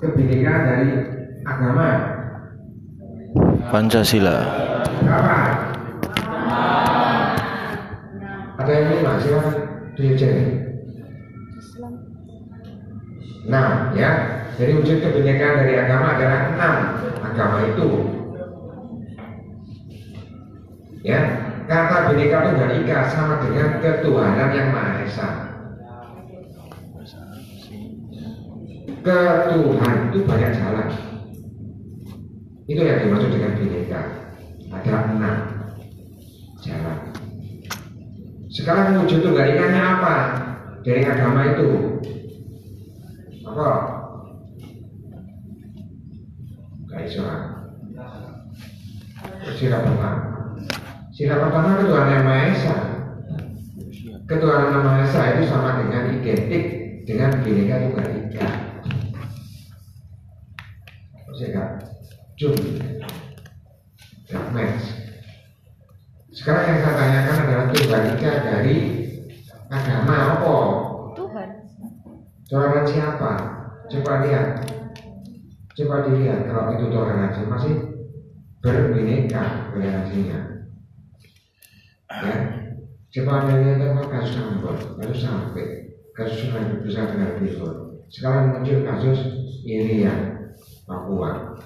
kebinekaan dari agama? Pancasila. Ada yang lima, silakan diucapkan. Enam, ya. Jadi wujud kebinekaan dari agama adalah enam agama itu. Ya, kata bineka tunggal ika sama dengan ketuhanan yang maha esa. Ketuhan itu banyak jalan. Itu yang dimaksud dengan bineka. Ada enam jalan. Sekarang wujud tunggal ikanya apa dari agama itu? Apa? Gak iso. Sila pertama. Sila pertama ketuhanan yang maha esa. Ketuhanan yang maha esa itu sama dengan identik dengan bineka tunggal ika. Saya Jum match Sekarang yang saya tanyakan adalah ika dari agama apa? Tuhan. Toleransi siapa? Coba lihat. Coba dilihat kalau itu toleransi masih berbineka toleransinya. Ya. Coba anda lihat apa kasus Ambon kasus sampai kasus Sungai Besar dengan Timur sekarang muncul kasus Irian Papua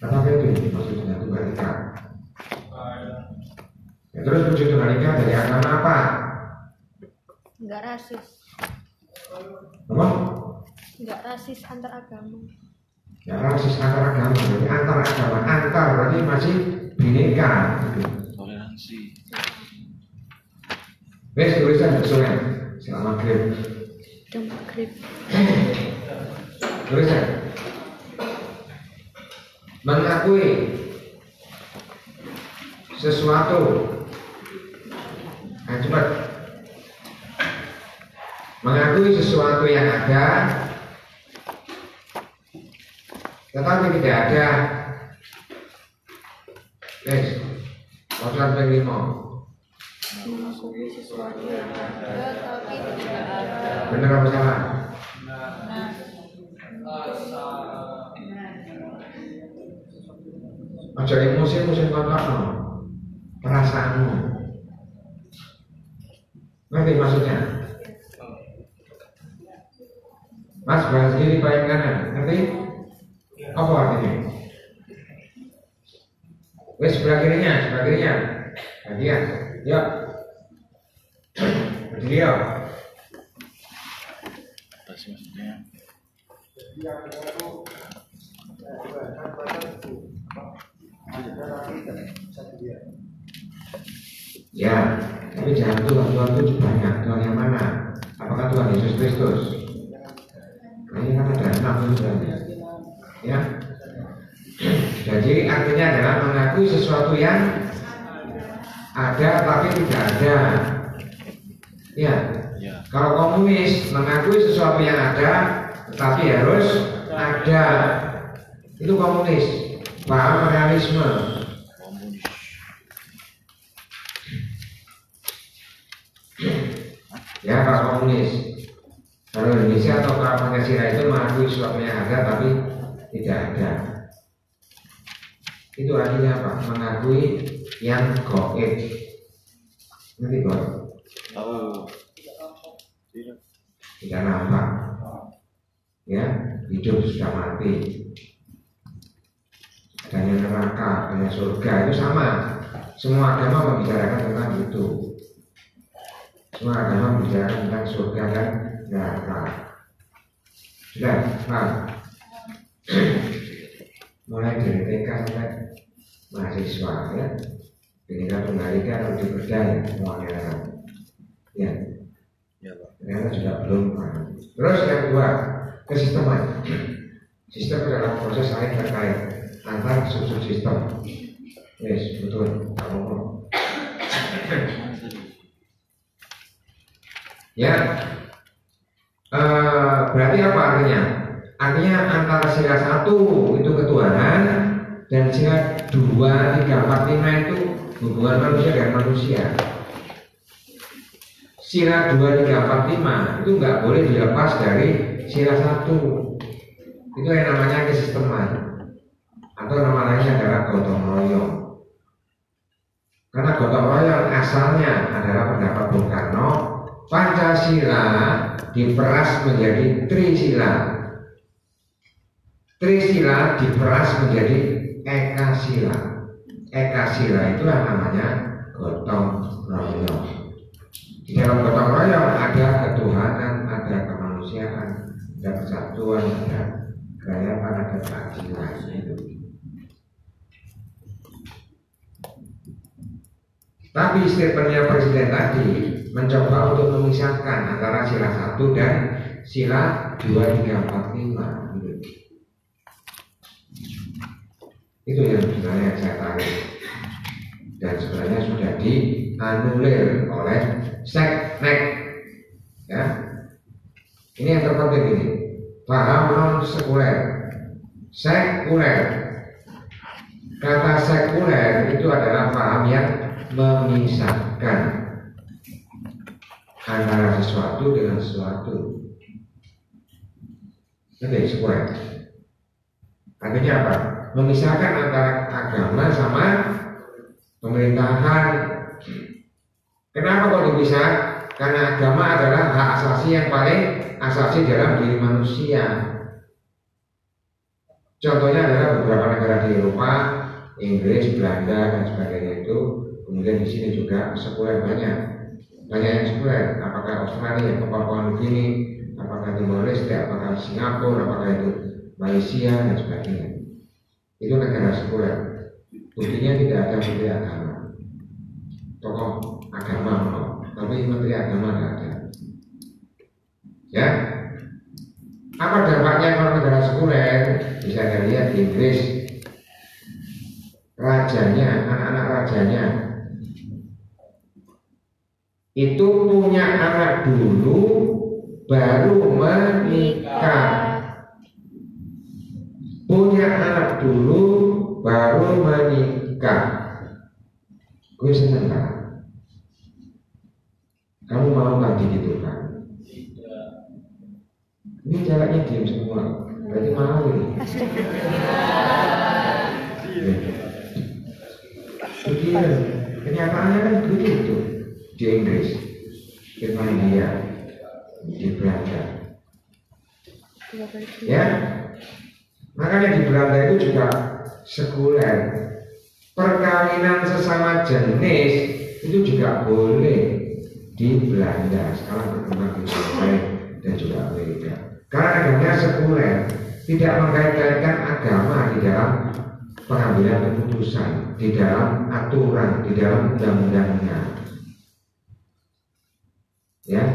apa itu maksud dengan tunggal ika ya, terus wujud ika dari agama apa Enggak rasis. apa Enggak rasis antar agama. ya rasis antar agama jadi antar agama antar berarti masih bineka gitu. Toleransi. Wes tulisan sesuai selama maghrib Jam maghrib. tulisan mengakui sesuatu nah cepat mengakui sesuatu yang ada tetapi tidak ada Wes, Wajan penglima Mengakui sesuatu yang ada tapi tidak ada. Bener apa salah? Aja emosi emosi kontrakno perasaanmu. Ngerti maksudnya? Mas bahas kiri paling kanan, ngerti? Apa artinya? Wes sebelah kirinya, sebelah kirinya. Bagian, ya. Berdiri ya. Apa sih maksudnya? Ya, tapi jangan Tuhan, Tuhan itu banyak. Tuhan yang mana? Apakah Tuhan Yesus Kristus? Nah, ini kan ada enam Tuhan. Ya. Jadi artinya adalah mengakui sesuatu yang ada tapi tidak ada. Ya. Ya. Kalau komunis mengakui sesuatu yang ada tetapi harus ada. Itu komunis. Paham realisme. Ya kalau komunis Kalau Indonesia atau Pancasila itu mengakui yang ada tapi tidak ada Itu artinya apa? Mengakui yang goib Nanti kok. Tidak. tidak nampak Ya, hidup sudah mati Adanya neraka, adanya surga itu sama. Semua agama membicarakan tentang itu. Semua agama membicarakan tentang surga dan neraka. Sudah, paham? Mulai dari TK sampai mahasiswa ya. Ketika pengalika harus dipercaya semuanya. Ya, Ya, Pak. ternyata juga belum paham Terus yang kedua, kesisteman. Sistem adalah proses saling terkait antar sub sistem. Yes, betul. Kamu. Ya, Eh, berarti apa artinya? Artinya antara sila satu itu ketuhanan dan sila dua, tiga, empat, lima itu hubungan manusia dengan manusia. Sila dua, tiga, empat, lima itu nggak boleh dilepas dari sila satu. itu yang namanya kesisteman atau nama lainnya adalah gotong royong. Karena gotong royong asalnya adalah pendapat Bung Karno, Pancasila diperas menjadi Trisila. Trisila diperas menjadi Ekasila. Ekasila itulah namanya gotong royong. Di dalam gotong royong ada ketuhanan, ada kemanusiaan, ada kesatuan, ada kerakyatan, ada keadilan Tapi statementnya presiden tadi mencoba untuk memisahkan antara sila satu dan sila dua tiga empat lima. Itu yang sebenarnya saya tarik dan sebenarnya sudah dianulir oleh seknek. Ya, ini yang terpenting ini paham non sekuler, sekuler. Kata sekuler itu adalah yang memisahkan antara sesuatu dengan sesuatu. Ini sekuler. Artinya apa? Memisahkan antara agama sama pemerintahan. Kenapa kok dipisah? Karena agama adalah hak asasi yang paling asasi dalam diri manusia. Contohnya adalah beberapa negara di Eropa, Inggris, Belanda dan sebagainya itu. Kemudian di sini juga sekuler banyak, banyak yang sekuler. Apakah Australia, Papua Nugini, apakah Timor Leste, apakah Singapura, apakah itu Malaysia dan sebagainya. Itu negara sekuler. Buktinya tidak ada menteri agama, tokoh agama, tapi menteri agama tidak ada. Ya, apa dampaknya kalau negara sekuler? Bisa dilihat di Inggris, rajanya, anak-anak rajanya itu punya anak dulu, baru menikah. Punya anak dulu, baru menikah. Gue seneng kan? Kamu mau kan gitu kan? Ini jaraknya diam semua. Berarti mau ini. di Inggris, Irlandia, di Belanda. Ya, makanya di Belanda itu juga sekuler. Perkawinan sesama jenis itu juga boleh di Belanda. Sekarang berkembang di Norway dan juga Amerika. Karena adanya sekuler, tidak mengkait-kaitkan agama di dalam pengambilan keputusan, di dalam aturan, di dalam undang-undangnya. Ya.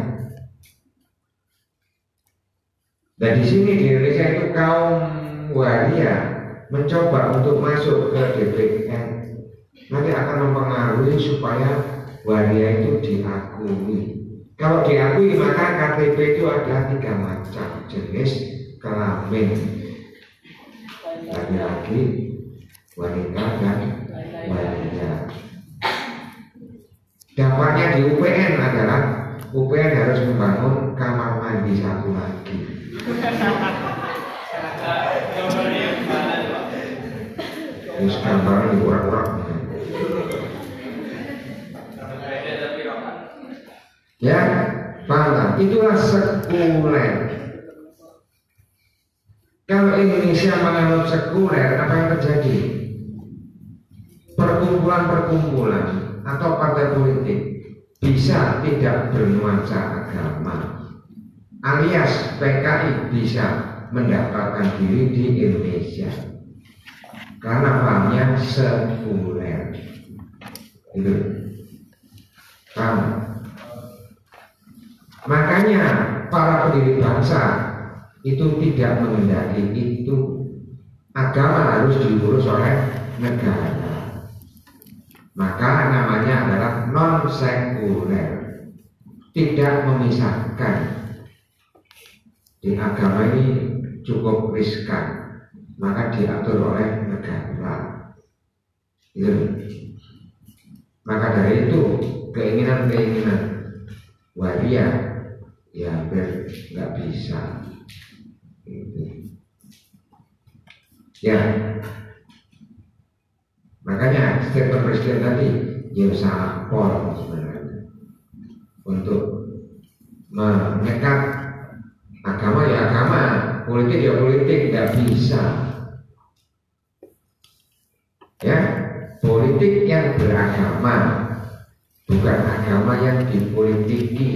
Dan di sini di Indonesia itu kaum waria mencoba untuk masuk ke DPR nanti akan mempengaruhi supaya waria itu diakui. Kalau diakui maka KTP itu ada tiga macam jenis kelamin laki-laki, wanita dan waria. Dampaknya di UPN adalah UPN harus membangun kamar mandi satu lagi. Terus gambar di urak-urak. Ya, paham? Itulah sekuler. Kalau Indonesia menganut sekuler, apa yang terjadi? Perkumpulan-perkumpulan atau partai politik bisa tidak bernuansa agama alias PKI bisa mendaftarkan diri di Indonesia. Karena pahamnya sekuler. Itu paham? Makanya para pendiri bangsa itu tidak mengendaki itu. Agama harus diurus oleh negara maka namanya adalah non sekuler tidak memisahkan. Di agama ini cukup riskan. Maka diatur oleh negara. Gitu. maka dari itu keinginan-keinginan waria ya hampir nggak bisa. Gitu. Ya, makanya statement presiden tadi ya salah pol sebenarnya untuk menyekat agama ya agama, politik ya politik tidak bisa. Ya, politik yang beragama bukan agama yang dipolitiki,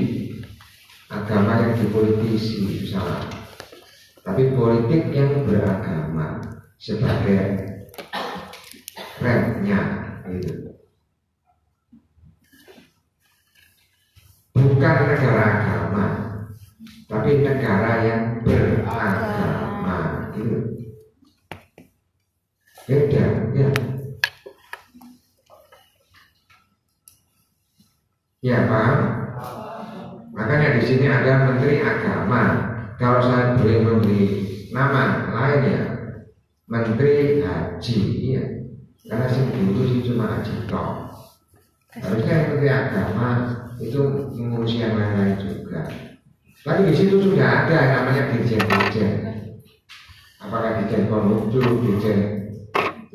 agama yang dipolitisi salah. Tapi politik yang beragama sebagai remnya. Bukan negara agama, tapi negara yang beragama gitu. Beda, ya. Ya paham? Makanya di sini ada Menteri Agama. Kalau saya boleh memberi nama lain ya, Menteri Haji, ya. Karena sih butuh sih cuma haji toh. Harusnya yang Agama itu mengurusi yang lain-lain juga. Tapi di situ sudah ada yang namanya dirjen-dirjen. Apakah dirjen Konghucu, dirjen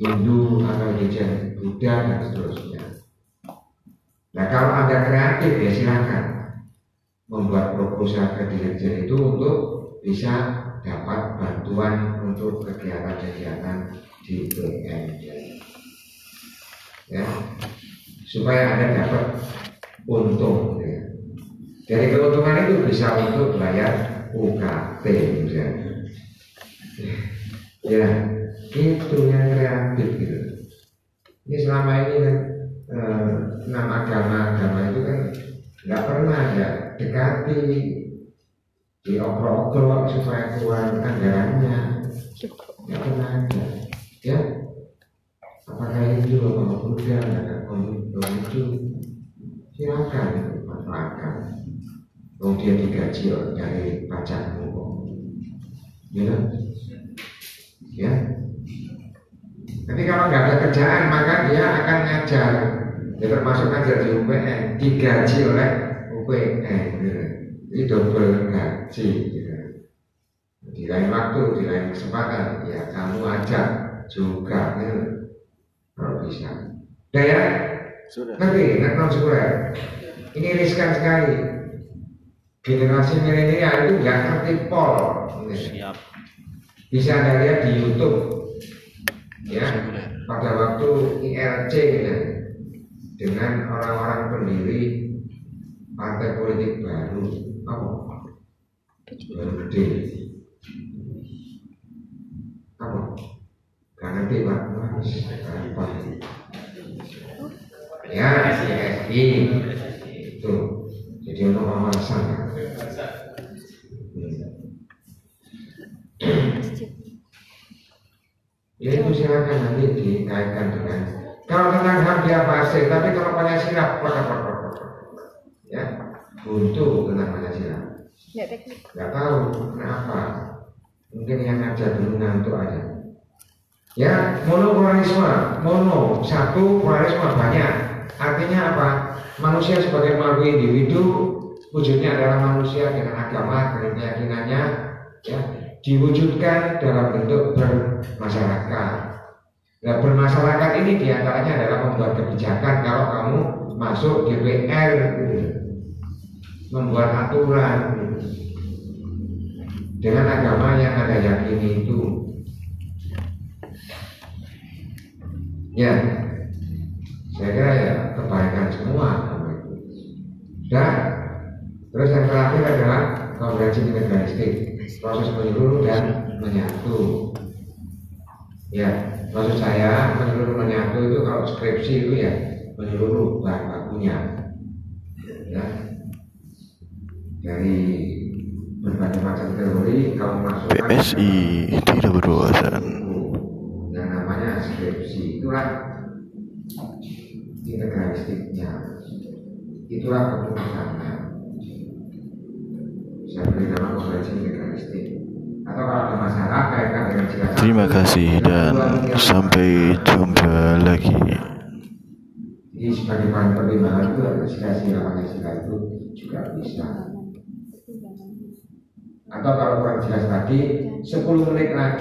Hindu, atau dirjen Buddha dan seterusnya. Nah kalau Anda kreatif ya silakan membuat proposal ke dirjen itu untuk bisa dapat bantuan untuk kegiatan-kegiatan di BN ya supaya Anda dapat untung ya. Dari keuntungan itu bisa untuk bayar UKT misalnya. Ya, itu yang kreatif gitu. Ini selama ini kan eh, enam agama-agama itu kan nggak pernah ya dekati diokrok-okrok supaya keluar anggarannya nggak pernah ada ya apakah itu apa Buddha ada itu silakan manfaatkan dia digaji dari pajakmu. Ya, ya. Tapi kalau nggak ada kerjaan maka dia akan ngajar. Ya termasuk ngajar di UPN digaji oleh UPN. Ini double gaji. Gitu. Di lain waktu, di lain kesempatan, ya kamu ajak juga. Gitu. Kalau bisa. Udah ya? Sudah. Ngerti? Ngerti square. Ini riskan sekali. Generasi milenial itu nggak ngerti pol. Siap. Bisa anda lihat di YouTube, ya Sudah. pada waktu ILC ya, dengan orang-orang pendiri partai politik baru apa? Baru D. Apa? Gak ngerti pak? Apa? Ya, CSI itu. Jadi alasan. Hmm. masjid Ya itu silakan nanti dikaitkan dengan kalau tentang HAM dia pasti, tapi kalau Pancasila ya buntu tentang Pancasila. nggak tahu kenapa. Mungkin yang ngajar dulu ngantuk aja. Ya, monopluralisme, mono, satu, pluralisme banyak. Artinya apa? Manusia sebagai makhluk individu, wujudnya adalah manusia dengan agama, dengan keyakinannya, ya, diwujudkan dalam bentuk bermasyarakat. Nah, bermasyarakat ini di antaranya adalah membuat kebijakan kalau kamu masuk DPR, membuat aturan, dengan agama yang anda yakini itu. Ya, saya kira ya kebaikan semua. Dan terus yang terakhir adalah konferensi negalistik, proses menyeluruh dan menyatu. Ya, maksud saya menyeluruh menyatu itu kalau skripsi itu ya menyeluruh bahan bakunya. Ya, dari berbagai macam teori kamu masukkan PSI tidak berwawasan. Skripsi itulah integralistiknya. Itulah keputusannya. Saya beri nama konferensi integralistik. Atau kalau ada masalah kaitkan dengan jika Terima kasih dan sampai jumpa lagi. jadi sebagai bahan pertimbangan itu ada sila-sila Pancasila itu juga bisa. Atau kalau kurang jelas tadi 10 menit lagi